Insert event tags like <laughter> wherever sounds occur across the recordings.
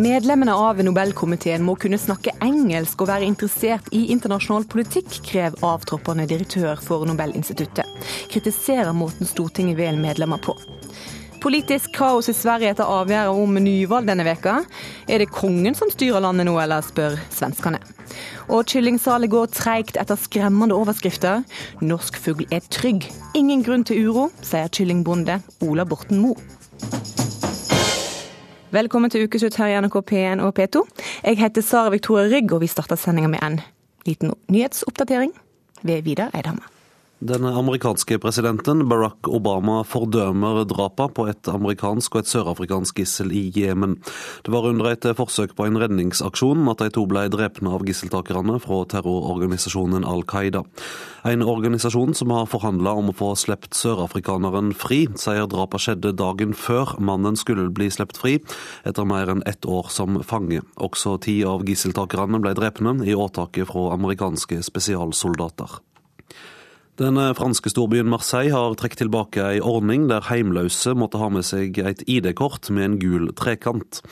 Medlemmene av Nobelkomiteen må kunne snakke engelsk og være interessert i internasjonal politikk, krever avtroppende direktør for Nobelinstituttet. Kritiserer måten Stortinget velger medlemmer på. Politisk kaos i Sverige etter avgjørelsen om nyvalg denne veka. Er det kongen som styrer landet nå, eller spør svenskene. Og kyllingsalet går treigt etter skremmende overskrifter. Norsk fugl er trygg. Ingen grunn til uro, sier kyllingbonde Ola Borten Moe. Velkommen til ukeslutt her i NRK P1 og P2. Jeg heter Sara Victoria Rygg, og vi starter sendinga med en liten nyhetsoppdatering ved Vidar Eidhammer. Den amerikanske presidenten Barack Obama fordømmer drapene på et amerikansk og et sørafrikansk gissel i Jemen. Det var under et forsøk på en redningsaksjon at de to ble drept av gisseltakerne fra terrororganisasjonen Al Qaida. En organisasjon som har forhandla om å få sluppet sørafrikaneren fri, sier drapene skjedde dagen før mannen skulle bli sluppet fri, etter mer enn ett år som fange. Også ti av gisseltakerne ble drepne i åtaket fra amerikanske spesialsoldater. Den franske storbyen Marseille har trukket tilbake en ordning der heimløse måtte ha med seg et ID-kort med en gul trekant.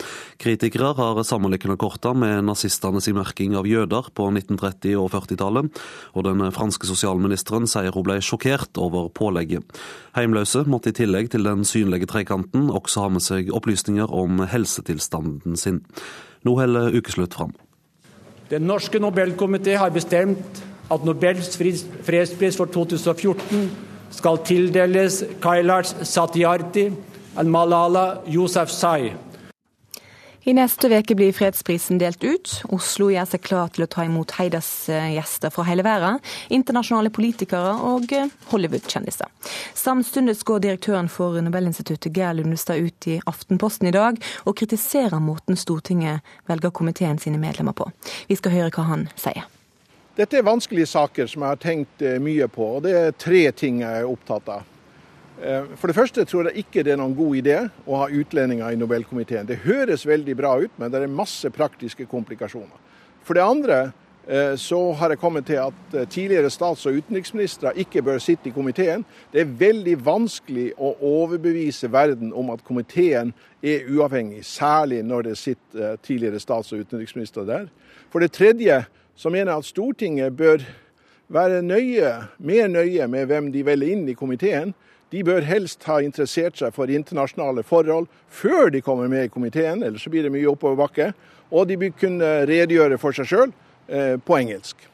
Kritikere har sammenlignet kortene med nazistenes merking av jøder på 1930- og 40-tallet, og den franske sosialministeren sier hun ble sjokkert over pålegget. Heimløse måtte i tillegg til den synlige trekanten også ha med seg opplysninger om helsetilstanden sin. Nå holder ukeslutt fram. Den norske Nobelkomité har bestemt at Nobels fredspris for 2014 skal tildeles Kailash Satyarthi og Malala Yousafzai. I neste uke blir fredsprisen delt ut. Oslo gjør seg klar til å ta imot Heidas gjester fra hele verden. Internasjonale politikere og Hollywood-kjendiser. Samtidig går direktøren for Nobelinstituttet Geir Lundestad ut i Aftenposten i dag og kritiserer måten Stortinget velger komiteen sine medlemmer på. Vi skal høre hva han sier. Dette er vanskelige saker som jeg har tenkt mye på, og det er tre ting jeg er opptatt av. For det første tror jeg ikke det er noen god idé å ha utlendinger i Nobelkomiteen. Det høres veldig bra ut, men det er masse praktiske komplikasjoner. For det andre så har jeg kommet til at tidligere stats- og utenriksministre ikke bør sitte i komiteen. Det er veldig vanskelig å overbevise verden om at komiteen er uavhengig, særlig når det sitter tidligere stats- og utenriksministre der. For det tredje så mener jeg at Stortinget bør være nøye, mer nøye med hvem de velger inn i komiteen. De bør helst ha interessert seg for internasjonale forhold før de kommer med i komiteen, ellers blir det mye oppoverbakke. Og de bør kunne redegjøre for seg sjøl eh, på engelsk.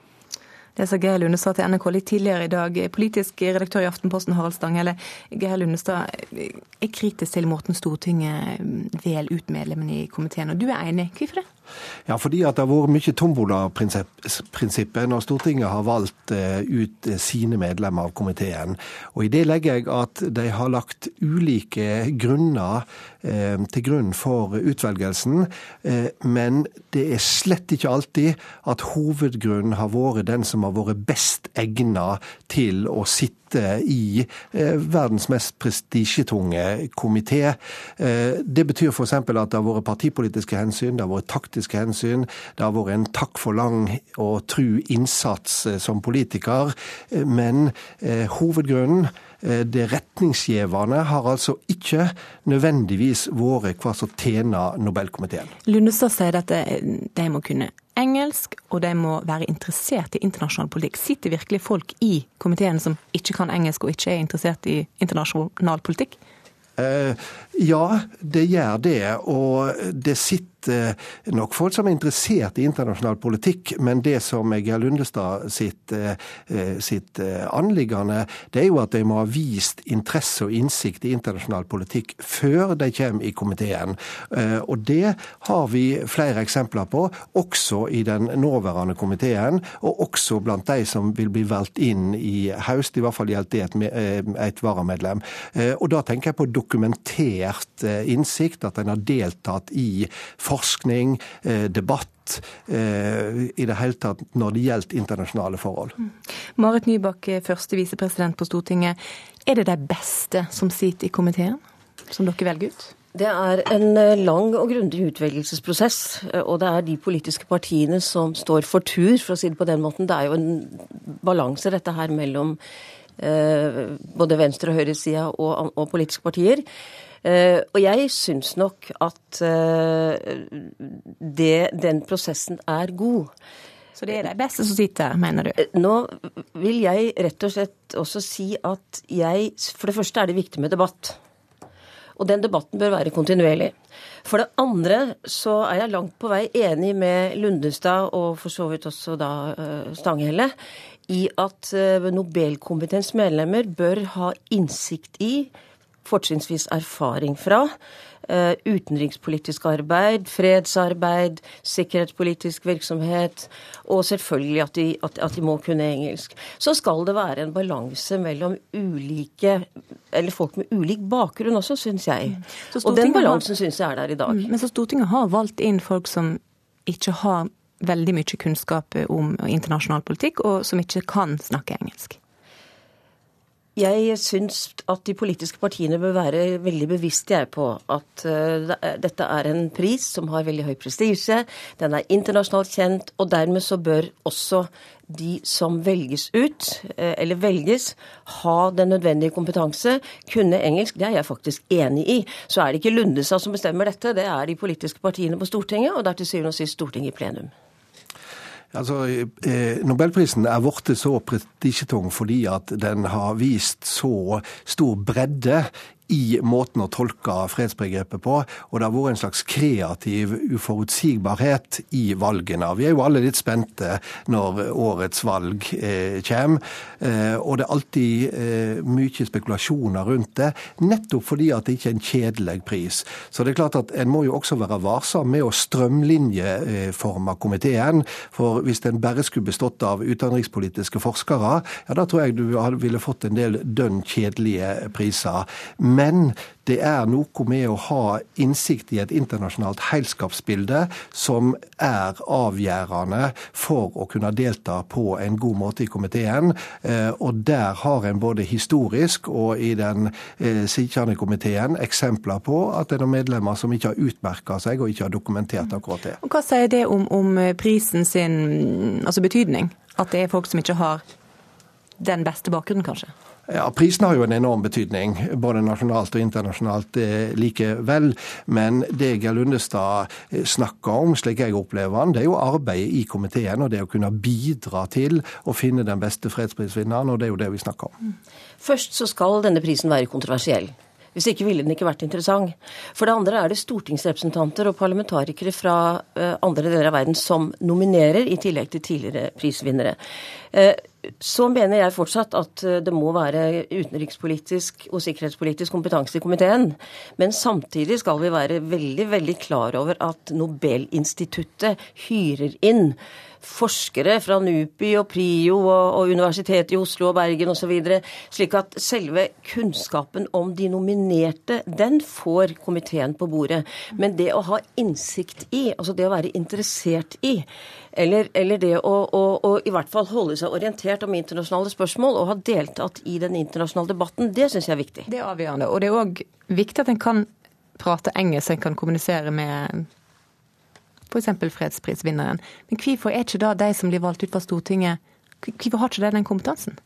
Det sa Geir Lundestad til NRK litt tidligere i dag. Politisk redaktør i Aftenposten, Harald Stanghelle. Geir Lundestad er kritisk til måten Stortinget velger ut medlemmene i komiteen, og du er enig. Hvorfor det? Ja, fordi at det har vært mye tombola-prinsippet når Stortinget har valgt ut sine medlemmer av komiteen. Og I det legger jeg at de har lagt ulike grunner til grunn for utvelgelsen. Men det er slett ikke alltid at hovedgrunnen har vært den som har vært best egna til å sitte i verdens mest prestisjetunge komité. Det betyr f.eks. at det har vært partipolitiske hensyn, det har vært taktiske hensyn, det har vært en takk for lang og tru innsats som politiker. Men hovedgrunnen det retningsgivende har altså ikke nødvendigvis vært hva som tjener Nobelkomiteen. Lundestad sier at de må kunne engelsk, og de må være interessert i internasjonal politikk. Sitter virkelig folk i komiteen som ikke kan engelsk og ikke er interessert i internasjonal politikk? Eh, ja, det gjør det. Og det sitter nok folk som er interessert i internasjonal politikk, men det som er Geir Lundestad sitt, sitt anliggende, det er jo at de må ha vist interesse og innsikt i internasjonal politikk før de kommer i komiteen. Og det har vi flere eksempler på, også i den nåværende komiteen, og også blant de som vil bli valgt inn i høst. I hvert fall gjelder det et, et varamedlem. Og da tenker jeg på dokumentert innsikt, at en har deltatt i forskning, debatt, i det hele tatt når det gjelder internasjonale forhold. Marit Nybakk, første visepresident på Stortinget. Er det de beste som sitter i komiteen, som dere velger ut? Det er en lang og grundig utvelgelsesprosess, og det er de politiske partiene som står for tur, for å si det på den måten. Det er jo en balanse, dette her, mellom både venstre- og høyresida og, og politiske partier. Og jeg syns nok at det, den prosessen er god. Så det er de beste som sitter, mener du? Nå vil jeg rett og slett også si at jeg For det første er det viktig med debatt. Og den debatten bør være kontinuerlig. For det andre så er jeg langt på vei enig med Lundestad, og for så vidt også da Stanghelle, i at Nobelkomiteens medlemmer bør ha innsikt i, fortrinnsvis erfaring fra, Eh, utenrikspolitisk arbeid, fredsarbeid, sikkerhetspolitisk virksomhet, og selvfølgelig at de, at, at de, må kunne engelsk. Så skal det være en balanse mellom ulike eller folk med ulik bakgrunn også, syns jeg. Mm. Og den balansen syns jeg er der i dag. Mm. Men så Stortinget har valgt inn folk som ikke har veldig mye kunnskap om internasjonal politikk, og som ikke kan snakke engelsk. Jeg syns at de politiske partiene bør være veldig bevisste på at uh, dette er en pris som har veldig høy prestisje, den er internasjonalt kjent, og dermed så bør også de som velges ut, uh, eller velges, ha den nødvendige kompetanse, kunne engelsk. Det er jeg faktisk enig i. Så er det ikke Lundestad som bestemmer dette, det er de politiske partiene på Stortinget, og det er til syvende og sist Stortinget i plenum. Altså, eh, Nobelprisen er blitt så prestisjetung fordi at den har vist så stor bredde i måten å tolke fredsbegrepet på. Og det har vært en slags kreativ uforutsigbarhet i valgene. Vi er jo alle litt spente når årets valg eh, kommer. Eh, og det er alltid eh, mye spekulasjoner rundt det, nettopp fordi at det ikke er en kjedelig pris. Så det er klart at en må jo også være varsom med å strømlinjeforme komiteen. For hvis den bare skulle bestått av utenrikspolitiske forskere, ja da tror jeg du ville fått en del dønn kjedelige priser. Men det er noe med å ha innsikt i et internasjonalt heilskapsbilde som er avgjørende for å kunne delta på en god måte i komiteen. Eh, og der har en både historisk og i den eh, sittende komiteen eksempler på at det er noen medlemmer som ikke har utmerka seg og ikke har dokumentert akkurat det. Og hva sier det om, om prisen sin altså betydning? At det er folk som ikke har den beste bakgrunnen, kanskje? Ja, Prisen har jo en enorm betydning, både nasjonalt og internasjonalt eh, likevel. Men det Geir Lundestad eh, snakker om, slik jeg opplever han, det er jo arbeidet i komiteen og det å kunne bidra til å finne den beste fredsprisvinneren, og det er jo det vi snakker om. Først så skal denne prisen være kontroversiell. Hvis ikke ville den ikke vært interessant. For det andre er det stortingsrepresentanter og parlamentarikere fra eh, andre deler av verden som nominerer, i tillegg til tidligere prisvinnere så mener jeg fortsatt at eh, det må være utenrikspolitisk og sikkerhetspolitisk kompetanse i komiteen. Men samtidig skal vi være veldig, veldig klar over at Nobelinstituttet hyrer inn forskere fra NUPI og PRIO og, og Universitetet i Oslo og Bergen osv. Slik at selve kunnskapen om de nominerte, den får komiteen på bordet. Men det å ha innsikt i, altså det å være interessert i, eller, eller det å, å, å, i hvert fall holde seg orientert om internasjonale spørsmål og ha deltatt i den internasjonale debatten, det syns jeg er viktig. Det er avgjørende. Og det er òg viktig at en kan prate engelsk, en kan kommunisere med f.eks. fredsprisvinneren. Men hvorfor er ikke da de som blir valgt ut fra Stortinget, hvorfor har ikke de den kompetansen?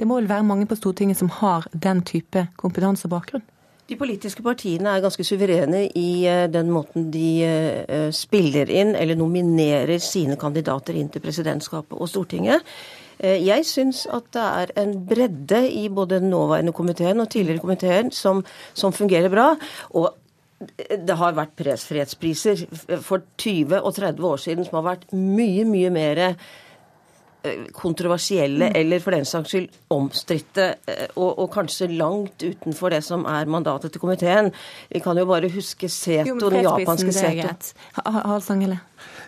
Det må vel være mange på Stortinget som har den type kompetanse og bakgrunn? De politiske partiene er ganske suverene i eh, den måten de eh, spiller inn eller nominerer sine kandidater inn til presidentskapet og Stortinget. Eh, jeg syns at det er en bredde i både den nåværende komiteen og tidligere komiteen som, som fungerer bra. Og det har vært pressfrihetspriser for 20 og 30 år siden som har vært mye, mye mer Eh, kontroversielle mm. eller for den saks skyld omstridte, eh, og, og, kanskje langt utenfor det som er mandatet til komiteen. Vi kan jo bare huske Seto, den japanske Seto. Halsangele.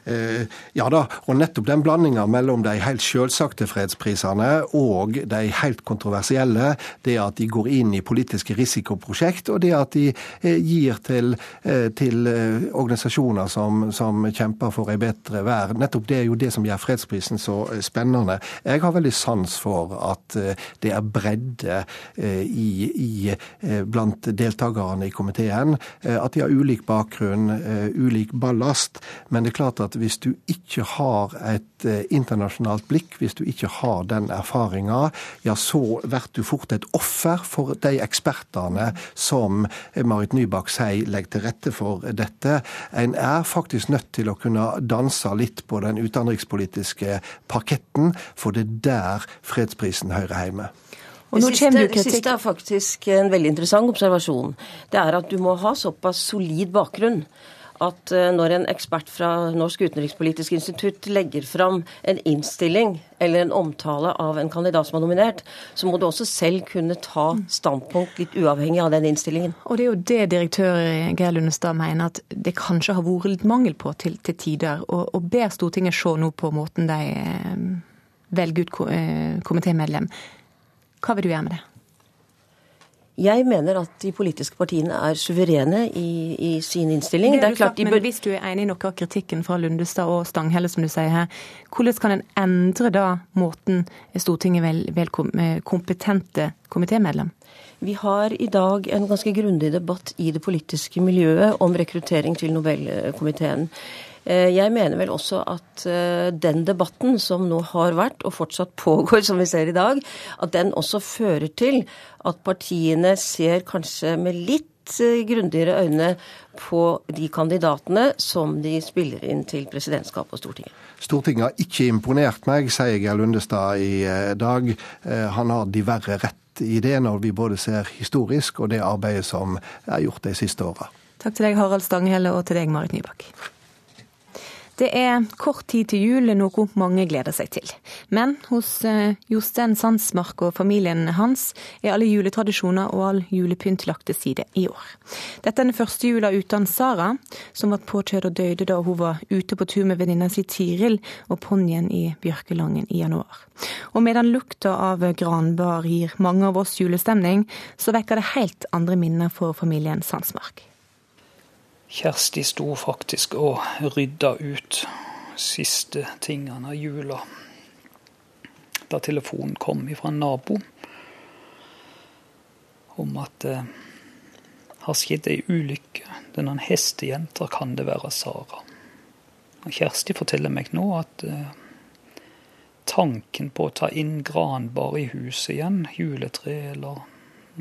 Eh, ja da, og nettopp den blandinga mellom de helt selvsagte fredsprisene og de helt kontroversielle, det at de går inn i politiske risikoprosjekt, og det at de eh, gir til, eh, til organisasjoner som, som, kjemper for ei bedre vær, nettopp det er jo det som gjør fredsprisen så spennende. Jeg har veldig sans for at det er bredde i, i, blant deltakerne i komiteen. At de har ulik bakgrunn, ulik ballast. Men det er klart at at hvis du ikke har et eh, internasjonalt blikk, hvis du ikke har den erfaringa, ja, så blir du fort et offer for de ekspertene som Marit Nybakk sier legger til rette for dette. En er faktisk nødt til å kunne danse litt på den utenrikspolitiske parketten, for det er der fredsprisen hører hjemme. Det siste, det siste, er faktisk en veldig interessant observasjon. Det er at du må ha såpass solid bakgrunn at eh, når en ekspert fra Norsk utenrikspolitisk institutt legger fram en innstilling eller en omtale av en kandidat som er nominert, så må du også selv kunne ta standpunkt litt uavhengig av den innstillingen. Og det er jo det direktør Geir Lundestad mener at det kanskje har vært litt mangel på til, til tider. Og, og ber Stortinget se nå på måten de eh, velger ut eh, komitémedlem. Hva vil du gjøre med det? Jeg mener at de politiske partiene er suverene i, i sin innstilling. Det er klart de bør... Men hvis du er enig i noe av kritikken fra Lundestad og Stanghelle, som du sier her, hvordan kan en endre da måten Stortinget vel, vel eh, kompetente komitémedlem? Vi har i dag en ganske grundig debatt i det politiske miljøet om rekruttering til Nobelkomiteen. Eh, jeg mener vel også at eh, den debatten som nå har vært, og fortsatt pågår, som vi ser i dag, at den også fører til at partiene ser kanskje med litt eh, grundigere øyne på de kandidatene som de spiller inn til presidentskapet og Stortinget. Stortinget har ikke imponert meg, sier Geir Lundestad i dag. Han har de verre rett i det, når vi både ser historisk og det arbeidet som er gjort de siste åra. Takk til deg, Harald Stanghelle, og til deg, Marit Nybakk. Det er kort tid til jul, noe mange gleder seg til. Men hos eh, Jostein Sandsmark og familien hans er alle juletradisjoner og all julepynt lagt til side i år. Dette er den første jula uten Sara, som ble påkjørt og døde da hun var ute på tur med venninna si Tiril og ponnien i Bjørkelangen i januar. Og medan lukta av granbar gir mange av oss julestemning, så vekker det helt andre minner for familien Sandsmark. Kjersti sto faktisk og rydda ut siste tingene av jula da telefonen kom fra en nabo om at det har skjedd ei ulykke. Denne hestejenta kan det være Sara. Og Kjersti forteller meg nå at uh, tanken på å ta inn granbar i huset igjen, juletre eller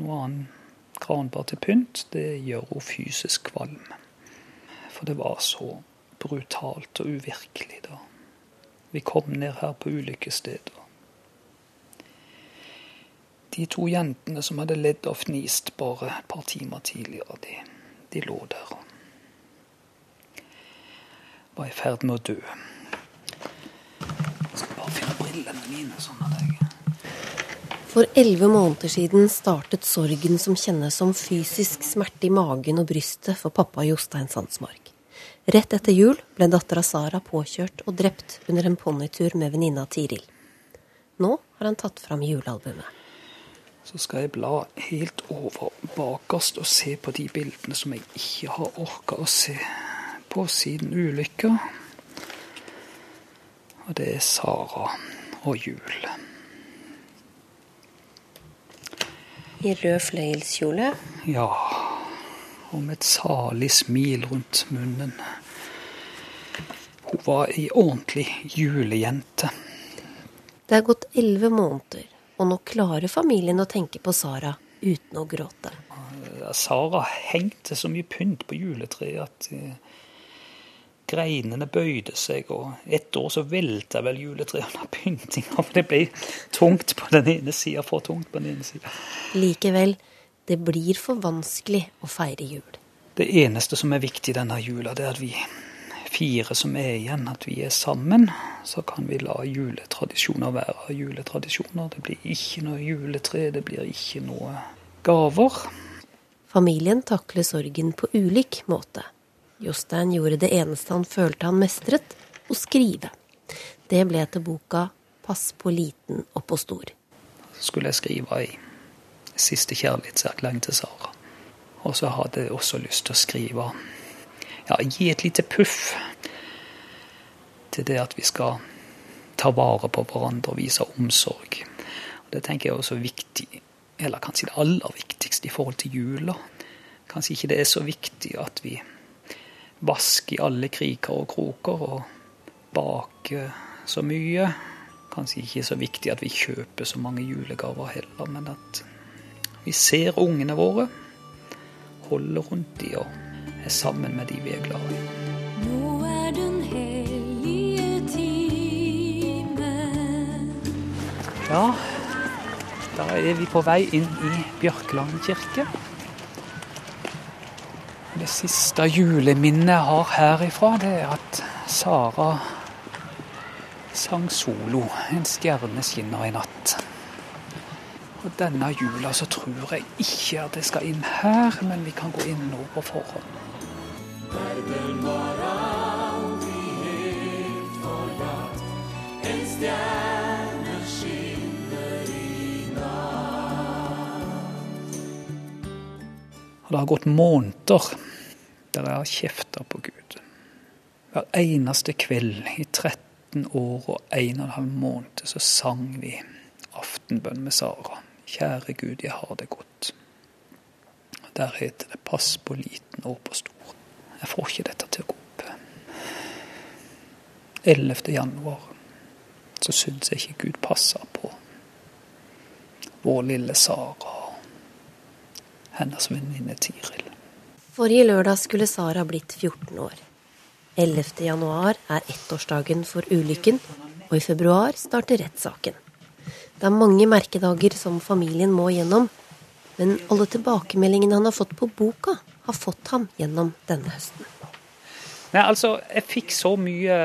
noe annet granbar til pynt, det gjør hun fysisk kvalm. For det var så brutalt og uvirkelig da. Vi kom ned her på ulykkesstedet. De to jentene som hadde ledd og fnist bare et par timer tidligere, de, de lå der og var i ferd med å dø. Jeg skal bare finne brillene mine. sånn at jeg... For elleve måneder siden startet sorgen som kjennes som fysisk smerte i magen og brystet for pappa Jostein Sandsmark. Rett etter jul ble dattera Sara påkjørt og drept under en ponnitur med venninna Tiril. Nå har han tatt fram julealbumet. Så skal jeg bla helt over bakerst og se på de bildene som jeg ikke har orka å se på siden ulykka. Og det er Sara og jul. I rød fløyelskjole? Ja og med et salig smil rundt munnen. Hun var ei ordentlig julejente. Det er gått elleve måneder, og nå klarer familien å tenke på Sara uten å gråte. Sara hengte så mye pynt på juletreet at eh, greinene bøyde seg, og ett år så velta vel juletreet under pyntinga, <laughs> for det ble tungt på den ene sida, for tungt på den ene sida. Likevel, det blir for vanskelig å feire jul. Det eneste som er viktig denne jula, det er at vi fire som er igjen, at vi er sammen. Så kan vi la juletradisjoner være juletradisjoner. Det blir ikke noe juletre, det blir ikke noe gaver. Familien takler sorgen på ulik måte. Jostein gjorde det eneste han følte han mestret, å skrive. Det ble til boka 'Pass på liten og på stor'. Skulle jeg skrive i siste kjærlighetserklæring til Sara. Og så hadde jeg også lyst til å skrive Ja, gi et lite puff til det at vi skal ta vare på hverandre og vise omsorg. Og det tenker jeg er også viktig, eller kanskje det aller viktigste i forhold til jula. Kanskje ikke det er så viktig at vi vasker i alle kriker og kroker og baker så mye. Kanskje ikke så viktig at vi kjøper så mange julegaver heller, men at vi ser ungene våre, holder rundt de og er sammen med de vi er glad i. Nå er den hellige time. Ja, da er vi på vei inn i Bjørkeland kirke. Det siste juleminnet jeg har herifra, det er at Sara sang solo 'En stjerne skinner i natt'. Og denne jula så tror jeg ikke at jeg skal inn her, men vi kan gå inn nå på forhånd. Verden var aldri helt forlatt. En stjerne skinner i natt. Det har gått måneder der jeg har kjefta på Gud. Hver eneste kveld i 13 år og 1 12 måneder så sang vi aftenbønn med Sara. Kjære Gud, jeg har det godt. Der heter det pass på liten og på stor. Jeg får ikke dette til å gå opp. 11. januar så syns jeg ikke Gud passer på vår lille Sara og hennes venninne Tiril. Forrige lørdag skulle Sara blitt 14 år. 11. januar er ettårsdagen for ulykken, og i februar starter rettssaken. Det er mange merkedager som familien må gjennom, men alle tilbakemeldingene han har fått på boka, har fått ham gjennom denne høsten. Nei, altså, Jeg fikk så mye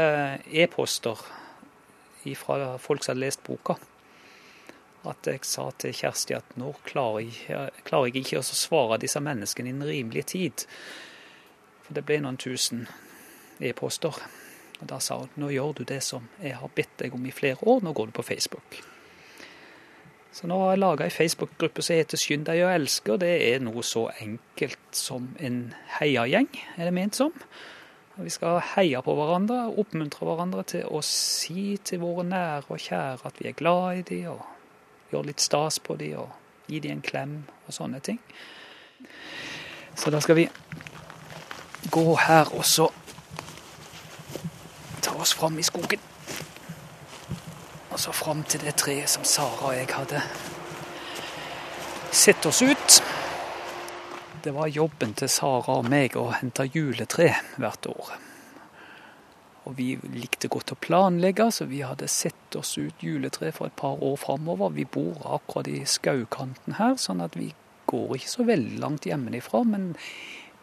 e-poster fra folk som hadde lest boka, at jeg sa til Kjersti at nå klarer jeg, ikke å svare disse menneskene innen rimelig tid. For det ble noen tusen e-poster. Og Da sa hun nå gjør du det som jeg har bedt deg om i flere år, nå går du på Facebook. Så nå har jeg laga ei Facebook-gruppe som heter Skynd deg å elske, og det er noe så enkelt som en heiagjeng, er det ment som. Vi skal heie på hverandre, oppmuntre hverandre til å si til våre nære og kjære at vi er glad i dem, og gjøre litt stas på dem, og gi dem en klem og sånne ting. Så da skal vi gå her og så ta oss fram i skogen. Og så fram til det treet som Sara og jeg hadde sett oss ut. Det var jobben til Sara og meg å hente juletre hvert år. Og vi likte godt å planlegge, så vi hadde sett oss ut juletre for et par år framover. Vi bor akkurat i skaukanten her, sånn at vi går ikke så veldig langt hjemmefra. Men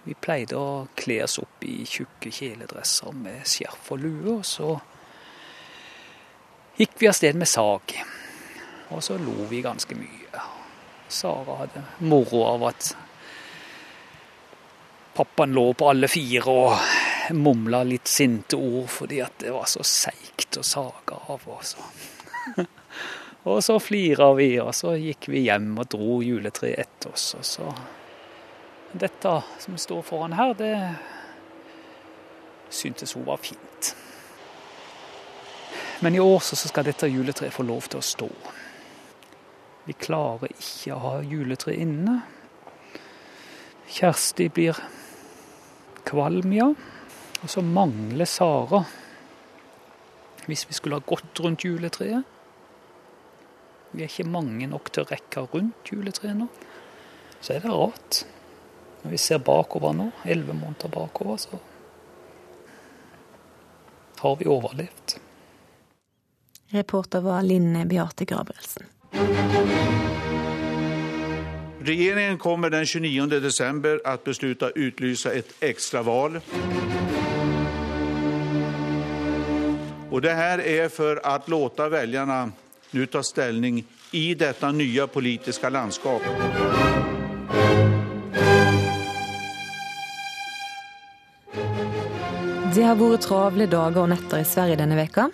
vi pleide å kle oss opp i tjukke kjeledresser med skjerf og lue, og så gikk vi av sted med sag. Og så lo vi ganske mye. Sara hadde moro av at pappaen lå på alle fire og mumla litt sinte ord fordi at det var så seigt å sage av. <laughs> Og så, og så flira vi, og så gikk vi hjem og dro juletreet etter oss. og så dette som står foran her, det syntes hun var fint. Men i år så skal dette juletreet få lov til å stå. Vi klarer ikke å ha juletre inne. Kjersti blir kvalm, ja. Og så mangler Sara. Hvis vi skulle ha gått rundt juletreet Vi er ikke mange nok til å rekke rundt juletreet nå. Så er det rart. Når vi ser bakover nå, elleve måneder bakover, så har vi overlevd. Reporter var Linne Beate Gabrielsen. Regjeringen kommer den 29 desember å beslutte å utlyse et ekstraval. Og det her er for å låte velgerne nå ta stilling i dette nye politiske landskapet. Det har vært travle dager og netter i Sverige denne veka.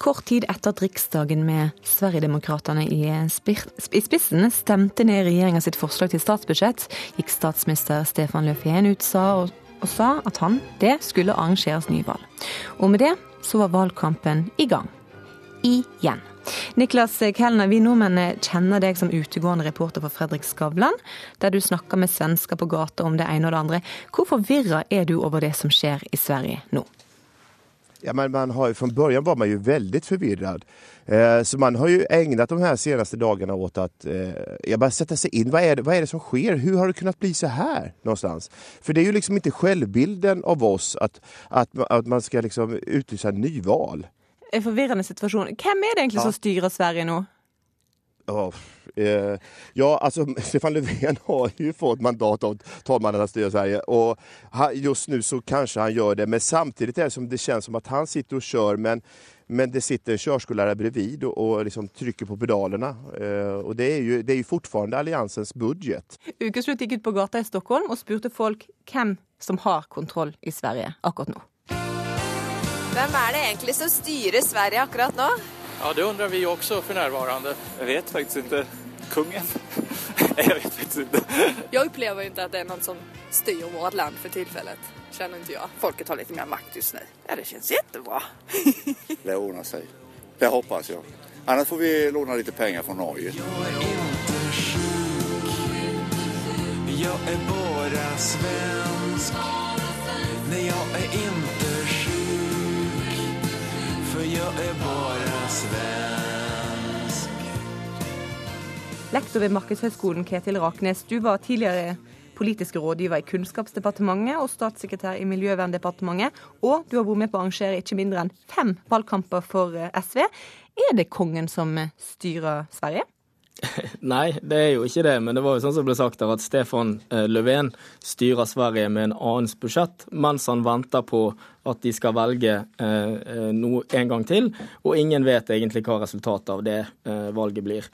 Kort tid etter at Riksdagen med Sverigedemokraterna i spissen stemte ned regjeringa sitt forslag til statsbudsjett, gikk statsminister Stefan Löfven ut og, og sa at han, det skulle arrangeres nyvalg. Og med det så var valgkampen i gang. Igjen. Niklas Kellner, vi nordmenn kjenner deg som utegående reporter for Fredrik Skavlan, der du snakker med svensker på gata om det ene og det andre. Hvor forvirra er du over det som skjer i Sverige nå? Ja, men man har, Från början var man jo veldig förvirrad. Eh, så man har jo ägnat de her seneste dagene åt att eh, bara sätta sig in. Vad är, det, vad är det som sker? Hur har det kunnat bli så her? någonstans? For det er jo liksom ikke självbilden av oss at att, att man skal liksom utlysa nyval. En forvirrende situasjon. Hvem er det egentlig som styrer Sverige nå? Oh, eh, ja, alltså <laughs> Stefan Löfven har ju fått mandat av talmannen att styra Sverige och just nu så kanske han gör det. Men samtidigt är det som det känns som att han sitter och kör men, men det sitter en körskollärare bredvid och, och liksom trycker på pedalerna. Eh, och det är, ju, det är ju fortfarande alliansens budget. Ukeslutt gikk ut på gata i Stockholm og spurte folk hvem som har kontroll i Sverige akkurat nå. Hvem er det egentlig som styrer Sverige akkurat nå? Ja, det undrer vi også for nærværende. Jeg vet faktisk ikke. Kungen? <laughs> Jeg vet faktisk ikke. Jeg opplever ikke at det er noen som styrer vårt land for tilfellet. Kjenner ikke jeg. Folket har litt mer makt just nu. Ja, det kjennes <laughs> kjempebra. det ordner seg. Det hoppas jeg. Ellers får vi låne litt penger fra Norge. Jeg er ikke sjuk. Jeg er bare svensk. Nej, jeg er ikke. För jag är bara svensk. Lektor ved Markedshøgskolen Ketil Raknes, du var tidligere politisk rådgiver i Kunnskapsdepartementet og statssekretær i Miljøverndepartementet. Og du har vært med på å arrangere ikke mindre enn fem valgkamper for eh, SV. Er det kongen som styrer Sverige? <laughs> Nei, det er jo ikke det. Men det var jo sånn som ble sagt der, at Stefan eh, Löfven styrer Sverige med en annens budsjett, mens han venter på at de skal velge eh, noe en gang til. Og ingen vet egentlig hva resultatet av det eh, valget blir.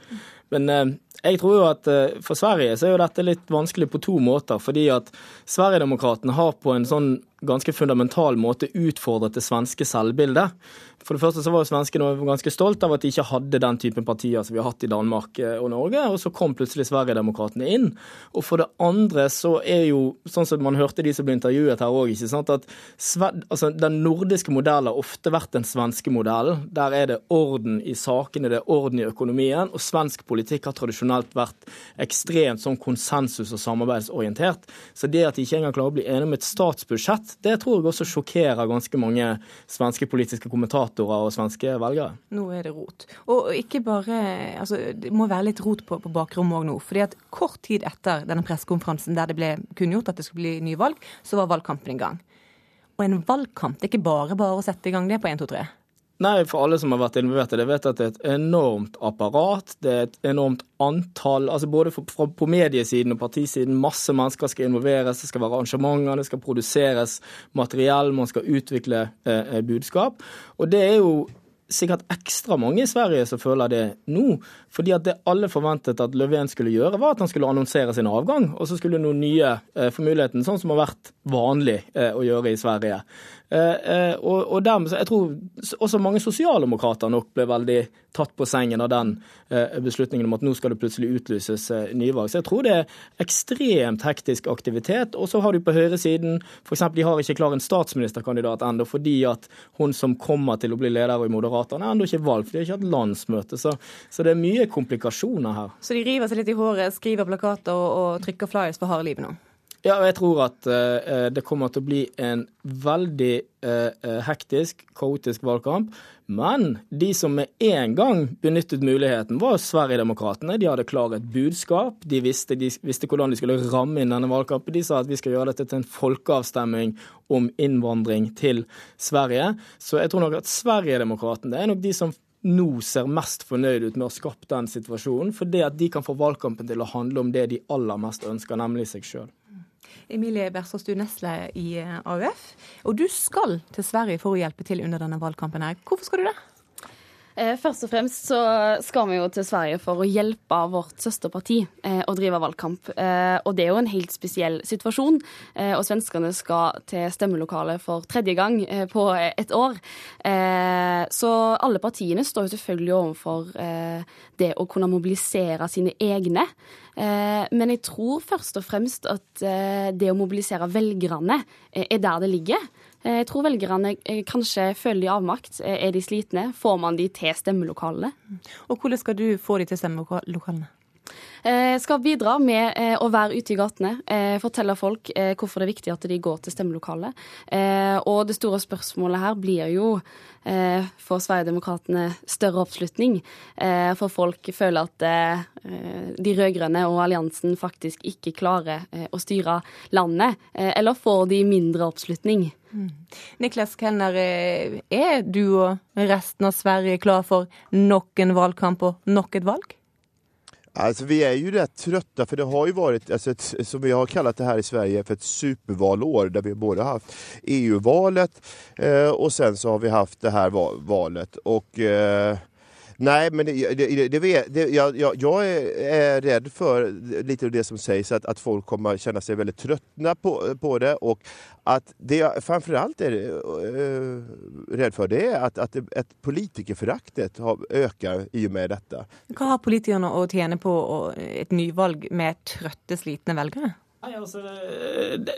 Men eh, jeg tror jo at eh, for Sverige så er jo dette litt vanskelig på to måter. Fordi at Sverigedemokraterna har på en sånn ganske fundamental måte utfordret det svenske selvbildet. For det første så var svenskene ganske stolt av at de ikke hadde den typen partier som vi har hatt i Danmark eh, og Norge, og så kom plutselig Sverigedemokraterna inn. Og for det andre så er jo, sånn som man hørte de som ble intervjuet her òg, at altså, den nordiske modellen har ofte vært den svenske modellen. Der er det orden i sakene, det er orden i økonomien, og svensk politikk har tradisjonelt vært ekstremt sånn konsensus- og samarbeidsorientert. Så det at de ikke engang klarer å bli enige om et statsbudsjett, det tror jeg også sjokkerer ganske mange svenske politiske kommentatorer kommentatorer og svenske velgere. Nå er det rot. Og ikke bare altså, Det må være litt rot på, på bakrommet òg nå. fordi at kort tid etter denne pressekonferansen der det ble kunngjort at det skulle bli nyvalg, så var valgkampen i gang. Og en valgkamp det er ikke bare bare å sette i gang det på 1, 2, 3. Nei, for alle som har vært involvert i det, vet at det er et enormt apparat. Det er et enormt antall altså Både på mediesiden og partisiden. Masse mennesker skal involveres. Det skal være arrangementer, det skal produseres materiell, man skal utvikle eh, eh budskap. Og det er jo sikkert ekstra mange i Sverige som føler det nå. Fordi at det alle forventet at Löfven skulle gjøre, var at han skulle annonsere sin avgang. Og så skulle noen nye eh, få muligheten, sånn som har vært vanlig eh, å gjøre i Sverige. Eh, eh, og, og dermed, Jeg tror også mange sosialdemokrater nok ble veldig tatt på sengen av den eh, beslutningen om at nå skal det plutselig utlyses nyvalg. Så jeg tror det er ekstremt hektisk aktivitet. Og så har du på høyresiden f.eks. de har ikke klar en statsministerkandidat ennå fordi at hun som kommer til å bli leder i Moderaterna, er ennå ikke valgt. For de har ikke hatt landsmøte. Så, så, det er mye komplikasjoner her. Så de river seg litt i håret, skriver plakater og, og trykker flyers for harde livet nå? Ja, jeg tror at uh, det kommer til å bli en veldig uh, hektisk, kaotisk valgkamp. Men de som med en gang benyttet muligheten, var Sverigedemokraterna. De hadde klart et budskap. De visste, de visste, hvordan de skulle ramme inn denne valgkampen. De sa at vi skal gjøre dette til en folkeavstemning om innvandring til Sverige. Så jeg tror nok at Sverigedemokraterna er nok de som nå ser mest fornøyd ut med å ha skapt den situasjonen, fordi at de kan få valgkampen til å handle om det de aller mest ønsker, nemlig seg sjøl. Emilie Berstadstuen er nestleder i eh, AUF. Og du skal til Sverige for å hjelpe til under denne valgkampen. her. Hvorfor skal du det? Eh, først og fremst så skal vi jo til Sverige for å hjelpe vårt søsterparti eh, å drive valgkamp. Eh, og det er jo en helt spesiell situasjon. Og svenskene skal til stemmelokalet for tredje gang på et år. så alle partiene står jo selvfølgelig overfor det å kunne mobilisere sine egne. men jeg tror først og fremst at det å mobilisere velgerne er der det ligger. Eh, jeg tror velgerne eh, kanskje føler de avmakt. Eh, er de slitne? Får man de til stemmelokalene? Og hvordan skal du få de til stemmelokalene? Eh, skal bidra med eh, å være ute i gatene, eh, fortelle folk hvorfor det er viktig at de går til stemmelokalet. Og det store spørsmålet her blir jo for Sverigedemokraterna større oppslutning. For folk føler at de rød-grønne og alliansen faktisk ikke klarer å styre landet. Eller får de mindre oppslutning? Niklas Kellner, eh, er du og resten av Sverige klar for nok en valgkamp og nok et valg? Alltså, vi er jo rätt trøtta, for det har alltså ett, som vi har kallat det her i Sverige, for et supervalår der vi både har hatt EU-valet eh, og sen så har vi hatt det her va- valet. Og eh, Nej, men det, det, det, vet- det, jag, jag, jag är, rädd för lite av det som sägs, att, att folk kommer känna sig väldigt tröttna på, på det. Och att det jag framförallt är eh, rädd för det är att, att, att politikerföraktet ökar i och med detta. Hva har politikerne å tjene på et nyvalg med trøtte, slitne velgere? Nei, altså, det,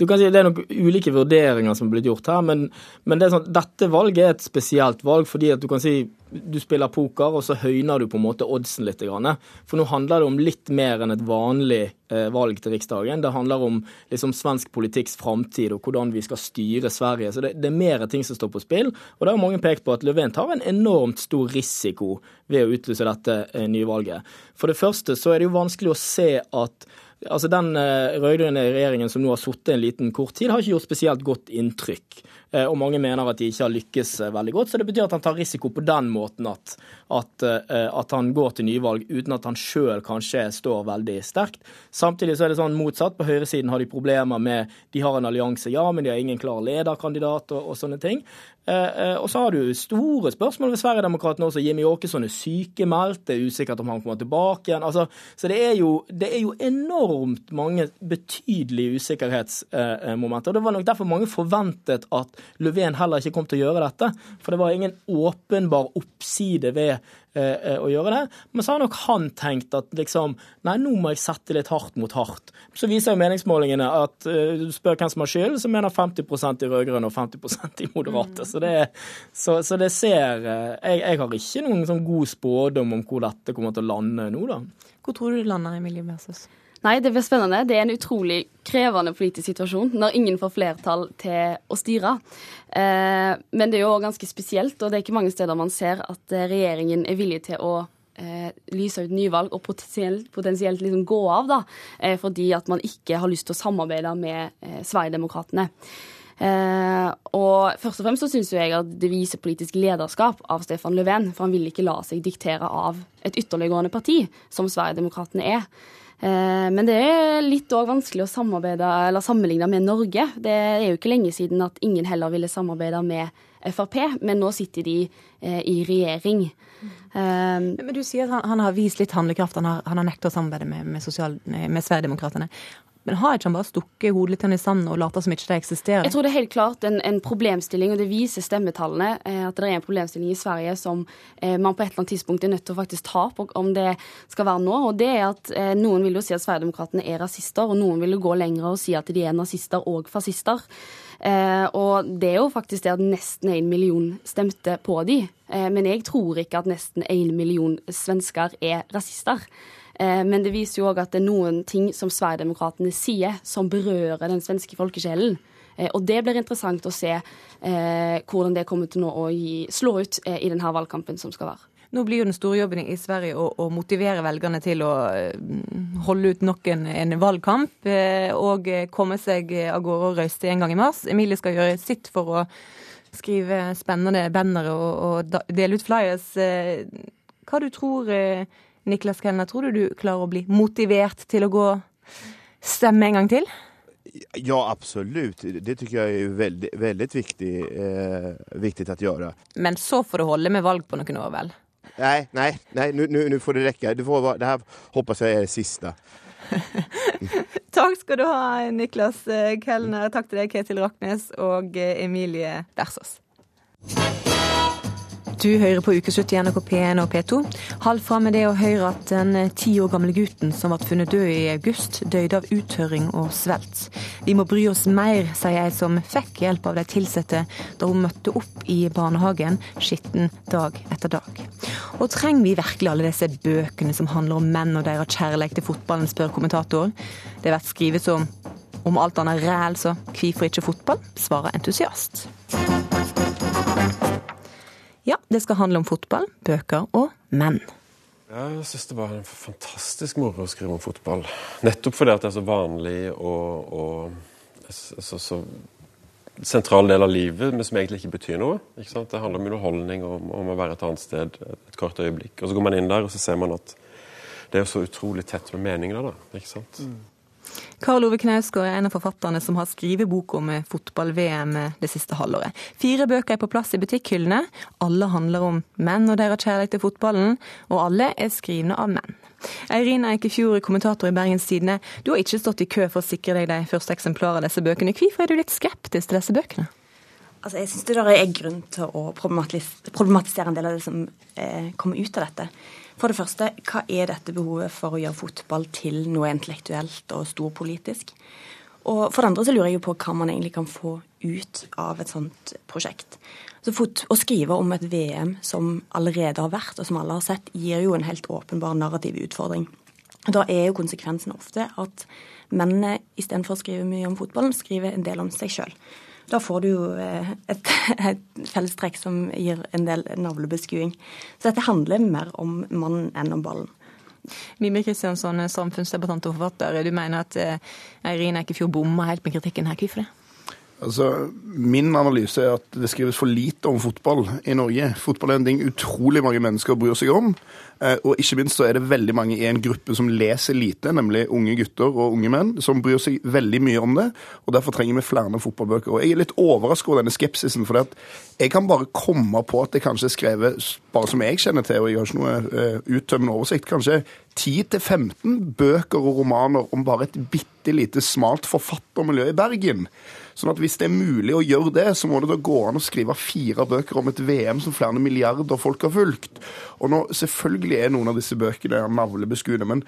du kan si Det er nok ulike vurderinger som er blitt gjort her, men, men det er sånn, dette valget er et spesielt valg. fordi at du kan si du spiller poker, og så høyner du på en måte oddsen litt. For nå handler det om litt mer enn et vanlig eh, valg til Riksdagen. Det handler om liksom, svensk politikks framtid og hvordan vi skal styre Sverige. Så det, det er mer ting som står på spill. Og da har mange pekt på at Löfven tar en enormt stor risiko ved å utlyse dette eh, nyvalget. For det første så er det jo vanskelig å se at Altså Den eh, rød-grønne regjeringen som nå har sittet en liten kort tid, har ikke gjort spesielt godt inntrykk. Eh, Og mange mener at de ikke har lykkes eh, veldig godt. Så det betyr at han tar risiko på den måten at, at, eh, at han går til nyvalg uten at han sjøl kanskje står veldig sterkt. Samtidig så er det sånn motsatt. På høyresiden har de problemer med De har en allianse, ja, men de har ingen klar lederkandidat og, og sånne ting. Eh, eh, Og så har du store spørsmål ved Sverigedemokraterna også. Jimmy Åkesson er sykemeldt, det er usikkert om han kommer tilbake igjen. Altså, så det er, jo, det er jo enormt mange betydelige usikkerhetsmomenter. Og Det var nok derfor mange forventet at Löfven heller ikke kom til å gjøre dette. For det var ingen åpenbar oppside ved å gjøre det. Men så har nok han tenkt at liksom Nei, nå må jeg sette litt hardt mot hardt. Så viser jo meningsmålingene at eh, du spør hvem som har skyld, så mener 50% i rød-grønne og 50% i moderate. Så, det, så, så det ser eh, jeg, jeg har ikke noen sånn god spådom om hvor dette kommer til å lande nå, da. Hvor tror du det lander, Emilie Mersøs? Nei, det blir spennende. Det er en utrolig krevende politisk situasjon når ingen får flertall til å styre. Eh, men det er jo ganske spesielt, og det er ikke mange steder man ser at eh, regjeringen er villig til å eh, lyse ut nyvalg og potensielt, potensielt liksom gå av, da, eh, fordi at man ikke har lyst til å samarbeide med eh, Sverigedemokraterna. Og først og fremst så syns jeg at det viser politisk lederskap av Stefan Löfven, for han vil ikke la seg diktere av et ytterliggående parti, som Sverigedemokraterna er. Eh, Men det er litt òg vanskelig å sammenligne med Norge. Det er jo ikke lenge siden at ingen heller ville samarbeide med Frp, men nå sitter de eh, i regjering. Eh, Men du sier at han, han har vist litt handlekraft. Han har, han har nekta å samarbeide med, med, med Sverigedemokraterna. Men har ikke han bare stukket hodet litt i sanden og later som ikke det eksisterer? Jeg tror det er helt klart en, en problemstilling, og det viser stemmetallene, eh, at det er en problemstilling i Sverige som eh, man på et eller annet tidspunkt er nødt til å faktisk ta på om det skal være nå. Og det er at eh, noen vil jo si at Sverigedemokraterna er rasister, og noen vil jo gå lenger og si at de er nazister og fascister. Eh, og det er jo faktisk det at nesten en million stemte på de. Eh, men jeg tror ikke at nesten en million svensker er rasister. Eh, Men det viser jo òg at det er noen ting som Sverigedemokraterna sier, som berører den svenske folkesjelen. Eh, Og det blir interessant å se eh, hvordan det kommer til nå å gi, slå ut i denne valgkampen som skal være. Nå blir jo den store jobben i Sverige å, å motivere velgerne til å holde ut nok en, en valgkamp og komme seg av gårde og røyste en gang i mars. Emilie skal gjøre sitt for å skrive spennende bannere og, og dele ut flyers. Hva du tror Niklas Kellner, tror du du klarer å bli motivert til å gå stemme en gang til? Ja, absolut. Det tycker jag är väldigt, väldigt viktig, eh, viktigt att göra. Men så får du holde med valg på noen år, vel? Nei, nej, nej nu, nu, nu får det räcka. Det, får vara, det här hoppas jag är det siste. <laughs> Takk skal du ha, Niklas eh, Kellner. Takk til deg, Ketil Raknes og eh, Emilie Bersås. Du hører på Ukeslutt i NRK P1 og P2. Halv fram med det å høre at den ti år gamle gutten som ble funnet død i august, døde av uttørring og svelt. Vi må bry oss mer, sier ei som fikk hjelp av de ansatte da hun møtte opp i barnehagen, skitten dag etter dag. Og trenger vi virkelig alle disse bøkene som handler om menn og deres kjærlighet til fotballen, spør kommentator. Det blir skrevet som om alt annet ræl, så hvorfor ikke fotball, svarer entusiast. Ja, det skal handle om fotball, bøker og menn. Jeg syns det var en fantastisk moro å skrive om fotball. Nettopp fordi at det er så vanlig og, og så, så, sentral del av livet, men som egentlig ikke betyr noe. Ikke det handler om underholdning og om, om, å være et annet sted et kort øyeblikk. Og Så går man inn der og så ser man at det er så utrolig tett med meninger. da, ikke sant? Mm. Karl Ove Knausgård er en av forfatterne som har skrevet bok om fotball-VM det siste halvåret. Fire bøker er på plass i butikkhyllene. Alle handler om menn og deres kjærlighet til fotballen, og alle er skrivne av menn. Eirin Eikefjord, kommentator i Bergens Tidende. Du har ikke stått i kø for å sikre deg de første eksemplarene av disse bøkene. Hvorfor er du litt skeptisk til disse bøkene? Altså, jeg syns det er grunn til å problematisere en del av det som eh, kommer ut av dette. For det første, hva er dette behovet for å gjøre fotball til noe intellektuelt og storpolitisk? Og for det andre så lurer jeg jo på hva man egentlig kan få ut av et sånt prosjekt. Så fot Å skrive om et VM som allerede har vært, og som alle har sett, gir jo en helt åpenbar narrativ utfordring. Da er jo konsekvensen ofte at mennene istedenfor å skrive mye om fotballen, skriver en del om seg sjøl. Da får du jo eh, et, <laughs> et fellestrekk som gir en del navlebeskuing. Så dette handler mer om mannen enn om ballen. Mimir Kristiansson, samfunnsdebattant og forfatter. Du mener at eh, Eirin Eikefjord bomma helt med kritikken her. Hvorfor det? Altså, Min analyse er at det skrives for lite om fotball i Norge. Fotball er en ting utrolig mange mennesker bryr seg om. Eh, og ikke minst så er det veldig mange i en gruppe som leser lite, nemlig unge gutter og unge menn, som bryr seg veldig mye om det. og Derfor trenger vi flere fotballbøker. Og Jeg er litt overrasket over denne skepsisen. for jeg kan bare komme på at det kanskje er skrevet, bare som jeg kjenner til, og jeg har ikke noe uh, uttømmende oversikt, kanskje 10-15 bøker og romaner om bare et bitte lite smalt forfattermiljø i Bergen. Sånn at Hvis det er mulig å gjøre det, så må det da gå an å skrive fire bøker om et VM som flere milliarder folk har fulgt. Og nå, Selvfølgelig er noen av disse bøkene navlebeskuende, men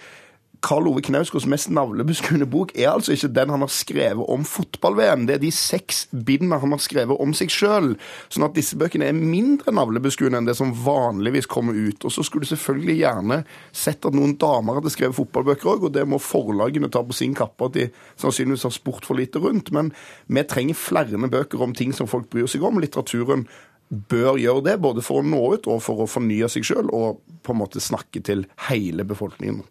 Karl Ove Knausgårds mest navlebeskuende bok er altså ikke den han har skrevet om fotball-VM. Det er de seks bindene han har skrevet om seg sjøl. Sånn at disse bøkene er mindre navlebeskuende enn det som vanligvis kommer ut. Og så skulle du selvfølgelig gjerne sett at noen damer hadde skrevet fotballbøker òg, og det må forlagene ta på sin kappe at de sannsynligvis har spurt for lite rundt. Men vi trenger flere bøker om ting som folk bryr seg om. Litteraturen bør gjøre det, både for å nå ut og for å fornye seg sjøl, og på en måte snakke til hele befolkningen.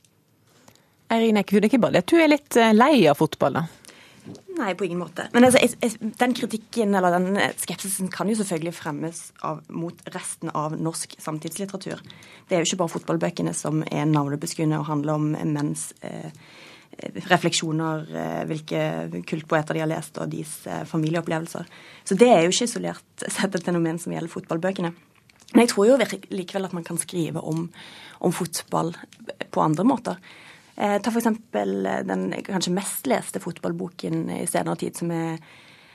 Eirin er ikke du er litt eh, lei av fotball, da? Nei, på ingen måte. Men altså, den kritikken eller den skepsisen kan jo selvfølgelig fremmes av, mot resten av norsk samtidslitteratur. Det er jo ikke bare fotballbøkene som er navlebeskuende og handler om menns eh, refleksjoner, eh, hvilke kultpoeter de har lest og deres eh, familieopplevelser. Så det er jo ikke isolert sett et fenomen som gjelder fotballbøkene. Men jeg tror jo likevel at man kan skrive om, om fotball på andre måter. Eh, ta f.eks. Eh, den kanskje mest leste fotballboken i senere tid, som er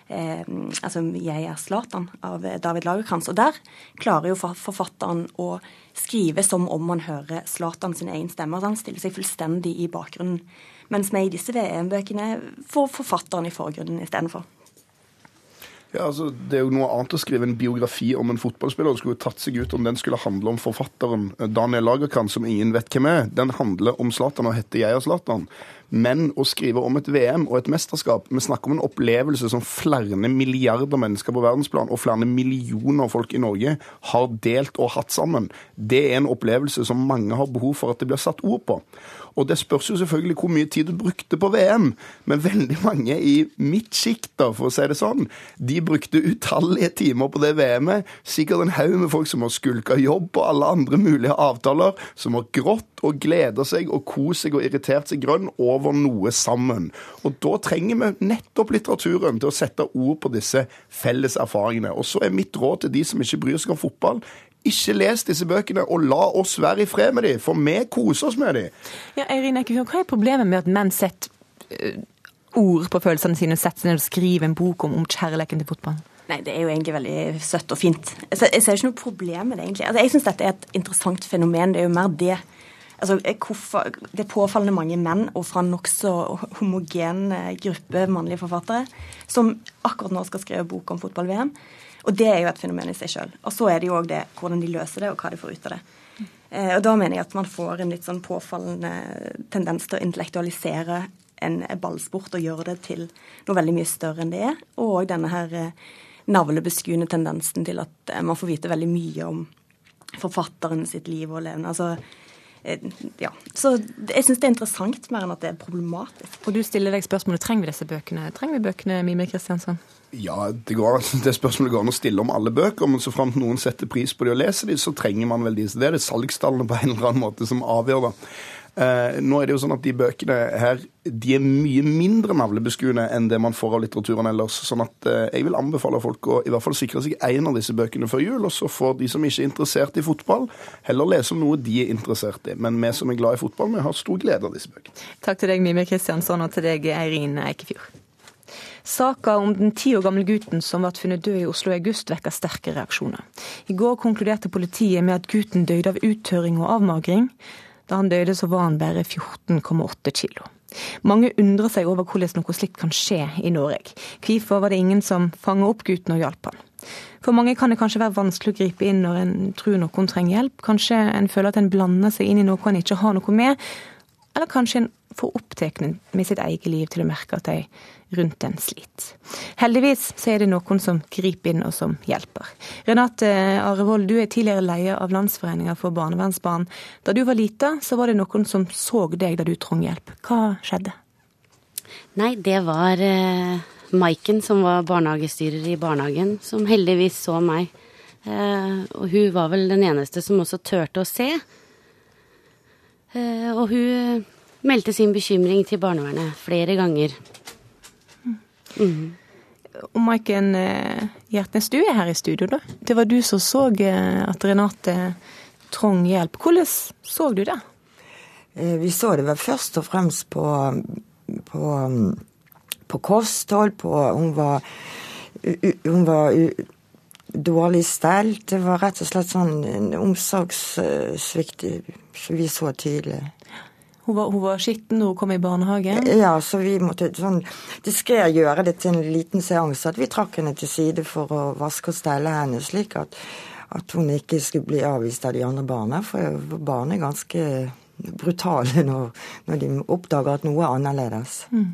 eh, altså 'Jeg er Zlatan' av David Lagerkrantz. Og der klarer jo forfatteren å skrive som om man hører Zlatan sin egen stemme. Altså han stiller seg fullstendig i bakgrunnen. Mens vi i disse VM-bøkene får forfatteren i forgrunnen istedenfor. Ja, altså, Det er jo noe annet å skrive en biografi om en fotballspiller. Det skulle jo tatt seg ut om den skulle handle om forfatteren eh, Daniel Lagerkrantz, som ingen vet hvem er. Den handler om Zlatan og heter 'Jeg og Zlatan'. Men å skrive om et VM og et mesterskap Vi snakker om en opplevelse som flere milliarder mennesker på verdensplan og flere millioner folk i Norge har delt og hatt sammen. Det er en opplevelse som mange har behov for at det blir satt ord på. Og det spørs jo selvfølgelig hvor mye tid du brukte på VM, men veldig mange i mitt sjikt, for å si det sånn, de brukte utallige timer på det VM-et. Sikkert en haug med folk som har skulka jobb og alle andre mulige avtaler, som har grått og gleda seg og kost seg og irritert seg grønn over noe sammen. Og da trenger vi nettopp litteraturen til å sette ord på disse felles erfaringene. Og så er mitt råd til de som ikke bryr seg om fotball, ikke les disse bøkene, og la oss være i fred med dem, for vi koser oss med dem. Ja, Eirin Eikefjord, hva er problemet med at menn setter uh, ord på følelsene sine, setter seg ned og skriver en bok om, om kjærligheten til fotballen? Nei, det er jo egentlig veldig søtt og fint. Jeg ser, jeg ser ikke noe problem med det, egentlig. Altså, jeg syns dette er et interessant fenomen. Det er jo mer det. Altså, hvorfor, det er påfallende mange menn, og fra en nokså homogen eh, gruppe mannlige forfattere, som akkurat nå skal skrive bok om fotball-VM. Og det er jo et fenomen i seg sjøl. Og så er det jo òg det hvordan de løser det, og hva de får ut av det. Eh, og da mener jeg at man får en litt sånn påfallende tendens til å intellektualisere en ballsport og gjøre det til noe veldig mye større enn det er. Og denne her eh, navlebeskuende tendensen til at eh, man får vite veldig mye om forfatteren sitt liv og levende. Altså, ja. Så jeg syns det er interessant mer enn at det er problematisk. Og du stiller deg spørsmålet trenger vi disse bøkene. Trenger vi bøkene, Mime Kristiansson? Ja, det, går, <laughs> det spørsmålet går an å stille om alle bøker, men så framt noen setter pris på de og leser de, så trenger man vel de. Så det er det salgstallene på en eller annen måte som avgjør, da. Eh, nå er det jo sånn at De bøkene her de er mye mindre navlebeskuende enn det man får av litteraturen ellers. sånn at eh, Jeg vil anbefale folk å i hvert fall sikre seg en av disse bøkene før jul. Og så får de som ikke er interessert i fotball, heller lese om noe de er interessert i. Men vi som er glad i fotball, vi har stor glede av disse bøkene. Takk til deg, Mime Kristiansson, og til deg, Eirin Eikefjord. Saka om den ti år gamle gutten som ble funnet død i Oslo i august, vekker sterke reaksjoner. I går konkluderte politiet med at gutten døde av uttørring og avmagring. Da han døde, så var han bare 14,8 kilo. Mange undrer seg over hvordan noe slikt kan skje i Norge. Hvorfor var det ingen som fanget opp gutten og hjalp han? For mange kan det kanskje være vanskelig å gripe inn når en tror noen trenger hjelp. Kanskje en føler at en blander seg inn i noe en ikke har noe med. Eller kanskje en for opptatt med sitt eget liv til å merke at de rundt en sliter. Heldigvis så er det noen som griper inn og som hjelper. Renate Arevold, du er tidligere leder av Landsforeninga for barnevernsbarn. Da du var lita, så var det noen som så deg da du trong hjelp. Hva skjedde? Nei, det var eh, Maiken, som var barnehagestyrer i barnehagen, som heldigvis så meg. Eh, og hun var vel den eneste som også turte å se. Eh, og hun meldte sin bekymring til barnevernet flere ganger. Mm. Og Maiken eh, Hjertnes, du er her i studio, da. Det var du som så eh, at Renate trong hjelp. Hvordan så du det? Eh, vi så det vel først og fremst på, på, på kosthold, på Hun var, hun var dårlig stelt. Det var rett og slett sånn omsorgssvikt vi så tydelig. Hun var, hun var skitten da hun kom i barnehagen? Ja, så vi måtte sånn diskré gjøre det til en liten seanse. At vi trakk henne til side for å vaske og stelle henne, slik at, at hun ikke skulle bli avvist av de andre barna. For barn er ganske brutale når, når, de oppdager at noe er annerledes. Mm.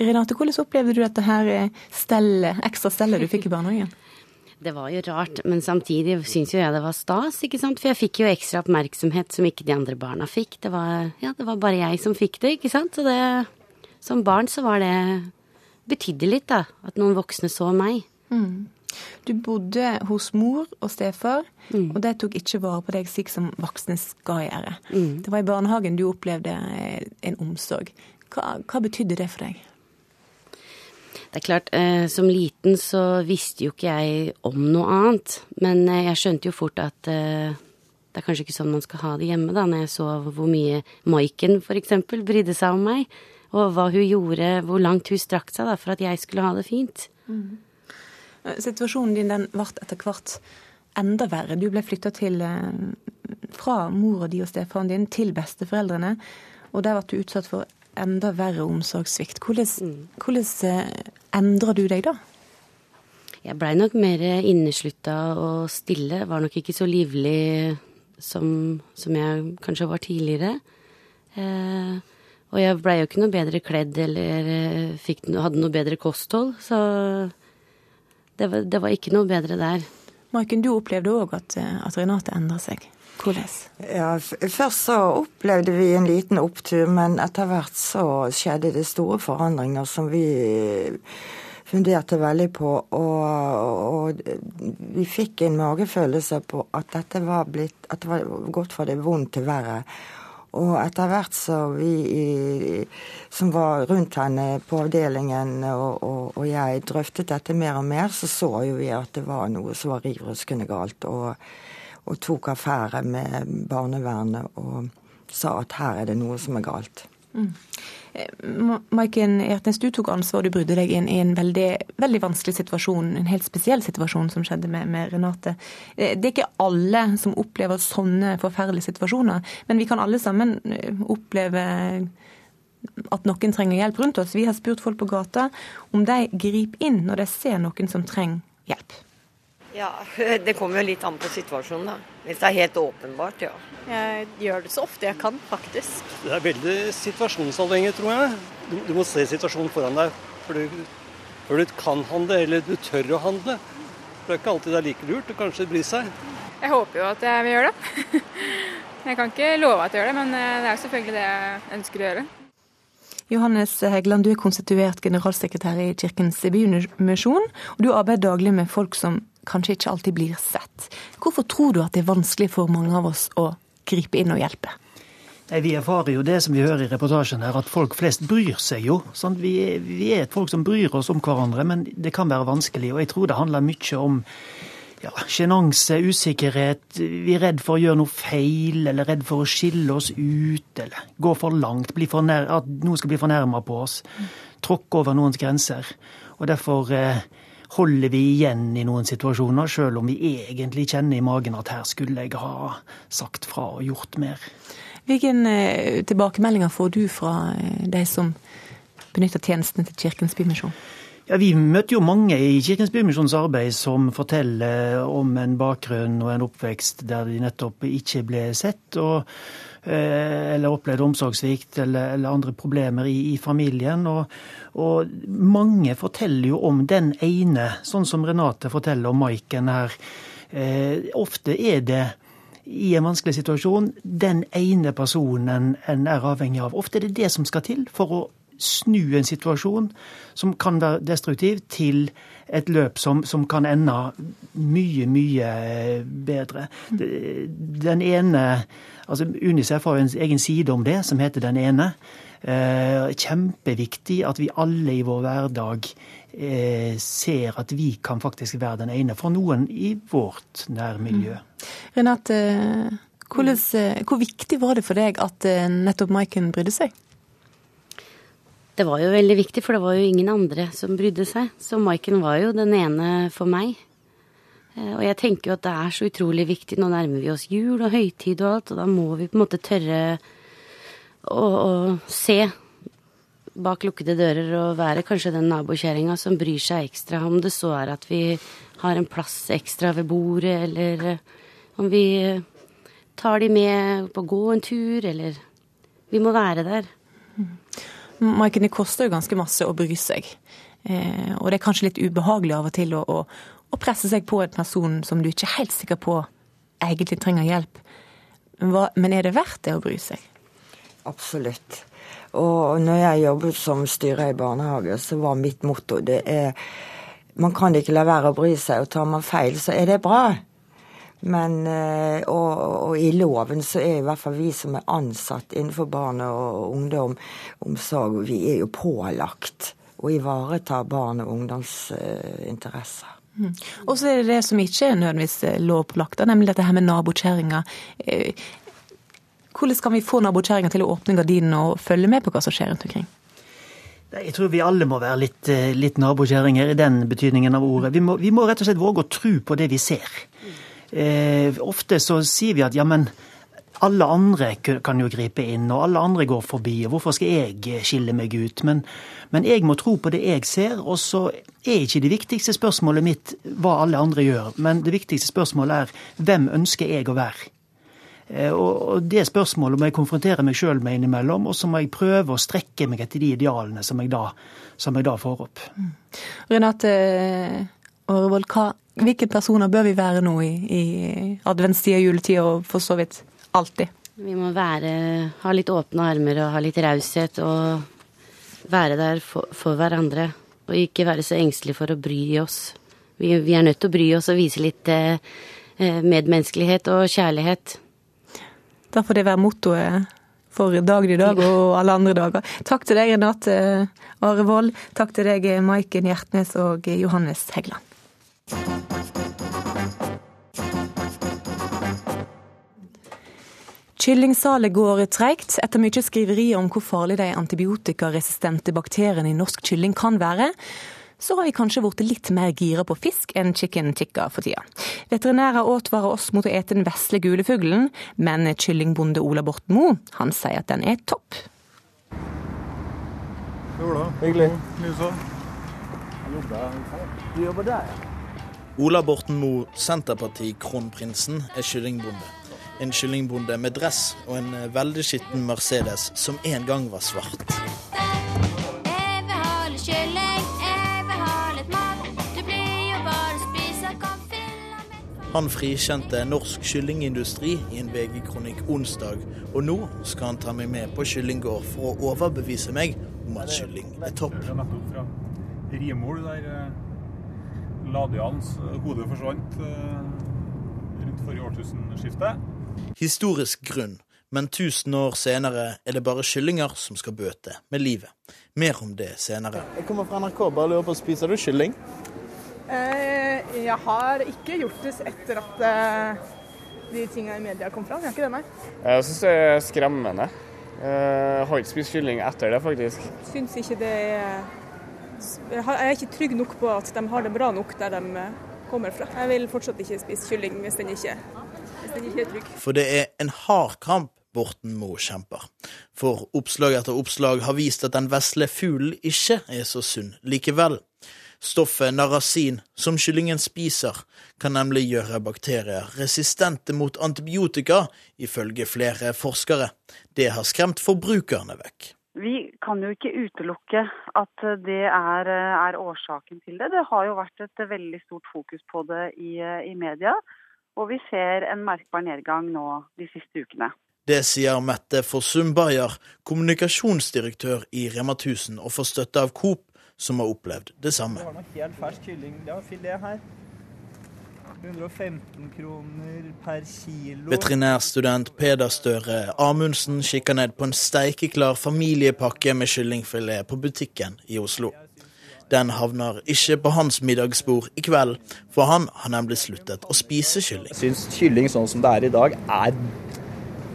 Renate, hvordan opplevde du dette her stellet, ekstra stellet du fikk i barnehagen? Det var jo rart, men samtidig syns jo jeg det var stas, ikke sant. For jeg fikk jo ekstra oppmerksomhet som ikke de andre barna fikk. Det var, ja, det var bare jeg som fikk det, ikke sant. Så det Som barn så var det Betydde litt, da. At noen voksne så meg. Mm. Du bodde hos mor og stefar, mm. og de tok ikke vare på deg slik som voksne skal gjøre. Mm. Det var i barnehagen du opplevde en omsorg. Hva, hva betydde det for deg? Det er klart, eh, som liten så visste jo ikke jeg om noe annet. Men eh, jeg skjønte jo fort at eh, det er kanskje ikke sånn man skal ha det hjemme, da. Når jeg så hvor mye Maiken f.eks. brydde seg om meg. Og hva hun gjorde, hvor langt hun strakk seg da, for at jeg skulle ha det fint. Mm. Situasjonen din den ble etter hvert enda verre. Du ble flytta til fra mora di og stefaren din til besteforeldrene. Og der ble du utsatt for enda verre omsorgssvikt. Hvordan, mm. hvordan eh, endrer du deg da? Jeg blei nok mer inneslutta og stille. Var nok ikke så livlig som, som jeg kanskje var tidligere. Eh, og jeg blei jo ikke noe bedre kledd eller eh, fikk, hadde noe bedre kosthold. Så det var, det var ikke noe bedre der. Maiken, du opplevde òg at, eh, at Renate endra seg. Hvordan? Ja, først så opplevde vi en liten opptur, men etter hvert så skjedde det store forandringer som vi funderte veldig på. Og, og vi fikk en magefølelse på at dette var blitt At det var gått fra det vondt til verre. Og etter hvert så vi som var rundt henne på avdelingen og, og, og, jeg drøftet dette mer og mer, så så jo vi at det var noe som var riv ruskende galt. Og og tok affære med barnevernet og sa at her er det noe som er galt. Mm. Maiken Hjertnes, du tok ansvar, du brydde deg inn i en veldig, veldig, vanskelig situasjon, en helt spesiell situasjon som skjedde med, med, Renate. Det er ikke alle som opplever sånne forferdelige situasjoner, men vi kan alle sammen oppleve at noen trenger hjelp rundt oss. Vi har spurt folk på gata om de griper inn når de ser noen som trenger hjelp. Ja, <laughs> Det kommer jo litt an på situasjonen, da. Hvis det er helt åpenbart, ja. Jeg gjør det så ofte jeg kan, faktisk. Det er veldig situasjonsavhengig, tror jeg. Du, du, må se situasjonen foran deg før du, før du kan handle, eller du tør å handle. For det er ikke alltid det er like lurt å kanskje bry seg. Jeg håper jo at jeg vil gjøre det. <laughs> Jeg kan ikke love at jeg gjør det, men eh, det er jo selvfølgelig det jeg ønsker å gjøre. Johannes Hegeland, du er konstituert generalsekretær i Kirkens Bymisjon, og du arbeider daglig med folk som kanskje ikke alltid blir sett. Hvorfor tror du at det er vanskelig for mange av oss å gripe inn og hjelpe? Nei, Vi erfarer jo det som vi hører i reportasjen her, at folk flest bryr seg jo. Sånn, vi, er, vi, er, folk som bryr oss om hverandre, men det kan være vanskelig. Og jeg tror det handler mye om ja, usikkerhet. Vi er redd for å gjøre noe feil, eller redd for å skille oss ut, eller gå for langt. For nær, at noen skal bli fornærma på oss. Tråkke over noens grenser. Og derfor eh, holder vi igjen i noen situasjoner, sjøl om vi egentlig kjenner i magen at her skulle jeg ha sagt fra og gjort mer. Hvilke eh, tilbakemeldinger får du fra eh, de som benytter tjenestene til Kirkens Bymisjon? Ja, Vi møter jo mange i Kirkens Bymisjons arbeid som forteller om en bakgrunn og en oppvekst der de nettopp ikke ble sett. og eller opplevd omsorgssvikt eller, eller, andre problemer i, i familien. Og, og, mange forteller jo om den ene, sånn som Renate forteller om Maiken her. Eh, ofte er det i en vanskelig situasjon den ene personen en er avhengig av. Ofte er det det som skal til for å snu en situasjon som kan være destruktiv, til et løp som, som kan ende mye, mye bedre. Den ene altså Unicef har en egen side om det, som heter Den ene. Eh, kjempeviktig at vi alle i vår hverdag eh, ser at vi kan faktisk være den ene for noen i vårt nærmiljø. Mm. Renate, hvor viktig var det for deg at eh, nettopp Maiken brydde seg? Det var jo veldig viktig, for det var jo ingen andre som brydde seg. Så Maiken var jo den ene for meg. Eh, og jeg tenker jo at det er så utrolig viktig. Nå nærmer vi oss jul og høytid og alt, og da må vi på en måte tørre å, å se bak lukkede dører og være kanskje den nabokjerringa som bryr seg ekstra, om det så er at vi har en plass ekstra ved bordet, eller eh, om vi tar de med på å gå en tur, eller Vi må være der. Maiken, det koster jo ganske masse å bry seg. Eh, og det er kanskje litt ubehagelig av og til å, å, å, presse seg på en person som du ikke er helt sikker på egentlig trenger hjelp. Hva, men er det verdt det å bry seg? Absolutt. Og når jeg jobbet som styrer i barnehage, så var mitt motto det er man kan ikke la være å bry seg, og tar man feil, så er det bra. Men, eh, og, og, i loven så er i hvert fall vi som er ansatt innenfor barne- og ungdomsomsorg, vi er jo pålagt å ivareta barn og ungdoms uh. Mm. Og så er det det som ikke er nødvendigvis eh, lovpålagt, nemlig dette her med nabokjerringa. Hvordan kan vi få nabokjerringa til å åpne gardinene og følge med på hva som skjer rundt omkring? Jeg tror vi alle må være litt, litt nabokjerringer i den betydningen av ordet. Vi må, vi må, rett og slett våge å tro på det vi ser. Eh, ofte så sier vi at ja, men alle andre kan jo gripe inn, og alle andre går forbi, og hvorfor skal jeg eh, skille meg ut? Men, men, jeg må tro på det jeg ser, og så er ikke det viktigste spørsmålet mitt hva alle andre gjør, men det viktigste spørsmålet er hvem ønsker jeg å være? Eh, og det spørsmålet må jeg konfrontere meg sjøl med innimellom, og så må jeg prøve å strekke meg etter de idealene som jeg da, som jeg da får opp. Mm. Renate Aarevold, hvilke personer bør vi være nå i, i adventstida, juletida og for så vidt alltid? Vi må være, ha litt åpne armer og ha litt raushet og være der for, for, hverandre. Og ikke være så engstelige for å bry oss. Vi, vi, er nødt til å bry oss og vise litt eh, eh medmenneskelighet og kjærlighet. Da får det være mottoet for dagen i dag og alle andre dager. Takk til deg, Renate Arevold. Takk til deg, Maiken Hjertnes og Johannes Heggeland. Kyllingsalet går treigt. Etter mye skriveri om hvor farlig de antibiotikaresistente bakteriene i norsk kylling kan være, så har vi kanskje blitt litt mer gira på fisk enn chicken tikka for tida. Veterinærer advarer oss mot å ete den vesle gule fuglen, men kyllingbonde Ola Borten Moe, han sier at den er topp. Hyggelig. Du jobber der, ja. Ola Borten Moe, Senterparti-kronprinsen, er kyllingbonde. En kyllingbonde med dress og en eh, veldig skitten Mercedes som en gang var svart. Han frikjente norsk kyllingindustri i en VG-kronikk onsdag, og nå skal han ta meg med på kyllinggård for å overbevise meg om at kylling er topp. Det er nettopp fra Rimol, der eh, Ladians hode forsvant eh, rundt forrige årtusenskifte. Historisk grunn, men 1000 år senere er det bare kyllinger som skal bøte med livet. Mer om det senere. Jeg kommer fra NRK, bare lurer på, spiser du kylling? Eh, jeg har ikke gjort det etter at eh, de tingene i media kom fram. Jeg har ikke det, nei. Jeg syns det er skremmende. Jeg har ikke spist kylling etter det, faktisk. Syns ikke det er Jeg er ikke trygg nok på at de har det bra nok der de eh, kommer fra. Jeg vil fortsatt ikke spise kylling hvis den ikke, hvis den ikke er trygg. For det er en hard kamp Borten Moe kjemper. For oppslag etter oppslag har vist at den vesle fuglen ikke er så sunn likevel. Stoffet narasin, som kyllingen spiser, kan nemlig gjøre bakterier resistente mot antibiotika, ifølge flere forskere. Det har skremt forbrukerne vekk. Vi kan jo ikke utelukke at det er, er årsaken til det. Det har jo vært et veldig stort fokus på det i, i media, og vi ser en merkbar nedgang nå de siste ukene. Det sier Mette Forsum Bayer, kommunikasjonsdirektør i Rema 1000, og får støtte av Coop, som har opplevd det samme. Det var noe helt fersk kylling. var filet her. 115 kroner per kilo. Veterinærstudent Peder Støre Amundsen kikker ned på en steikeklar familiepakke med kyllingfilet på butikken i Oslo. Den havner ikke på hans middagsbord i kveld, for han har nemlig sluttet å spise kylling. Jeg syns kylling sånn som det er i dag, er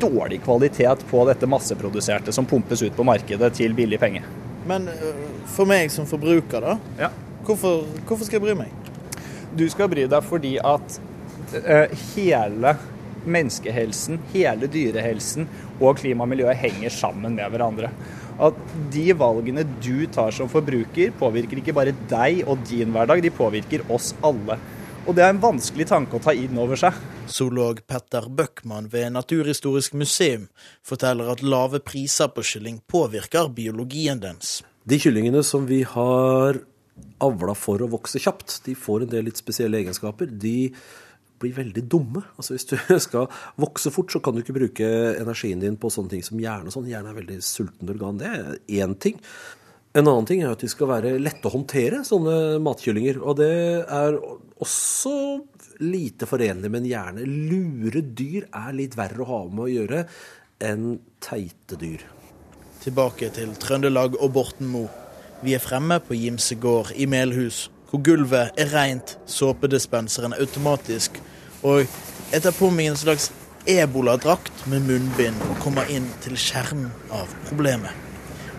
dårlig kvalitet på dette masseproduserte som pumpes ut på markedet til billig penge. Men øh, for meg som forbruker, da? Hvorfor, hvorfor skal jeg bry meg? Du skal bry deg fordi at eh, hele menneskehelsen, hele dyrehelsen og klima og miljøet henger sammen med hverandre. At de valgene du tar som forbruker, påvirker ikke bare deg og din hverdag, de påvirker oss alle. Og det er en vanskelig tanke å ta inn over seg. Zoolog Petter Bøckmann ved Naturhistorisk museum forteller at lave priser på kylling påvirker biologien dens. De kyllingene som vi har avla for å vokse kjapt, de får en del litt spesielle egenskaper. De blir veldig dumme. Altså Hvis du <laughs> skal vokse fort, så kan du ikke bruke energien din på sånne ting som hjerne. og Sånn. Hjerne er veldig sultent organ. Det er én ting. En annen ting er at de skal være lette å håndtere, sånne matkyllinger. Og det er også lite forenlig med en hjerne. Lure dyr er litt verre å ha med å gjøre enn teite dyr. Tilbake til Trøndelag og Borten Moe. Vi er fremme på Gimse gård i Melhus, hvor gulvet er rent, såpedispenseren automatisk, og jeg tar på meg en slags eboladrakt med munnbind og kommer inn til kjernen av problemet.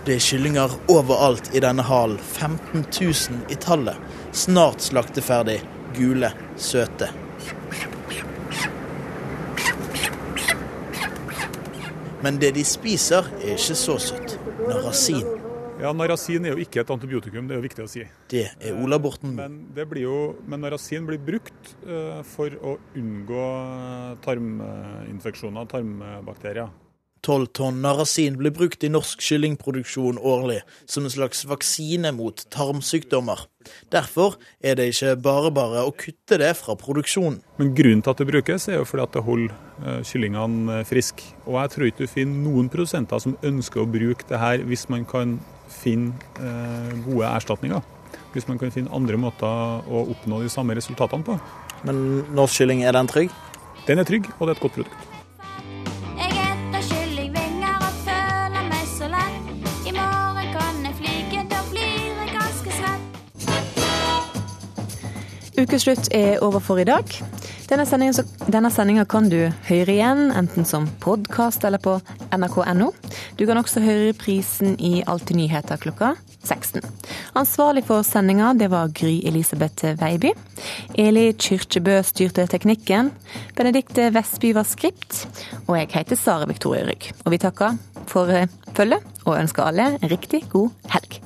Det er kyllinger overalt i denne halen, 15 000 i tallet. Snart slakteferdig, gule, søte. Men det de spiser, er ikke så søtt. Narasin. Ja, Narasin er jo ikke et antibiotikum, det er jo viktig å si. Det er Ola Borten Men, det blir jo, men narasin blir brukt eh, for å unngå tarminfeksjoner, tarmbakterier. Tolv tonn narasin blir brukt i norsk kyllingproduksjon årlig som en slags vaksine mot tarmsykdommer. Derfor er det ikke bare bare å kutte det fra produksjonen. Men grunnen til at det brukes, er jo fordi at det holder eh, kyllingene friske. Og jeg tror ikke du finner noen produsenter som ønsker å bruke det her hvis man kan finne eh, gode erstatninger. Hvis man kan finne andre måter å oppnå de samme resultatene på. Men norsk kylling, er den trygg? Den er trygg, og det er et godt produkt. Ukeslutt er over for i dag. Denne sendinga, kan du høre igjen, enten som podkast eller på nrk.no. Du kan også høre prisen i Alltid nyheter klokka 16. Ansvarlig for sendinga det var Gry Elisabeth Veiby. Eli Kyrkjebø styrte teknikken. Benedikte Vestby var skript. Og jeg heter Sara Victoria Rygg. Og vi takker for følget og ønsker alle en riktig god helg.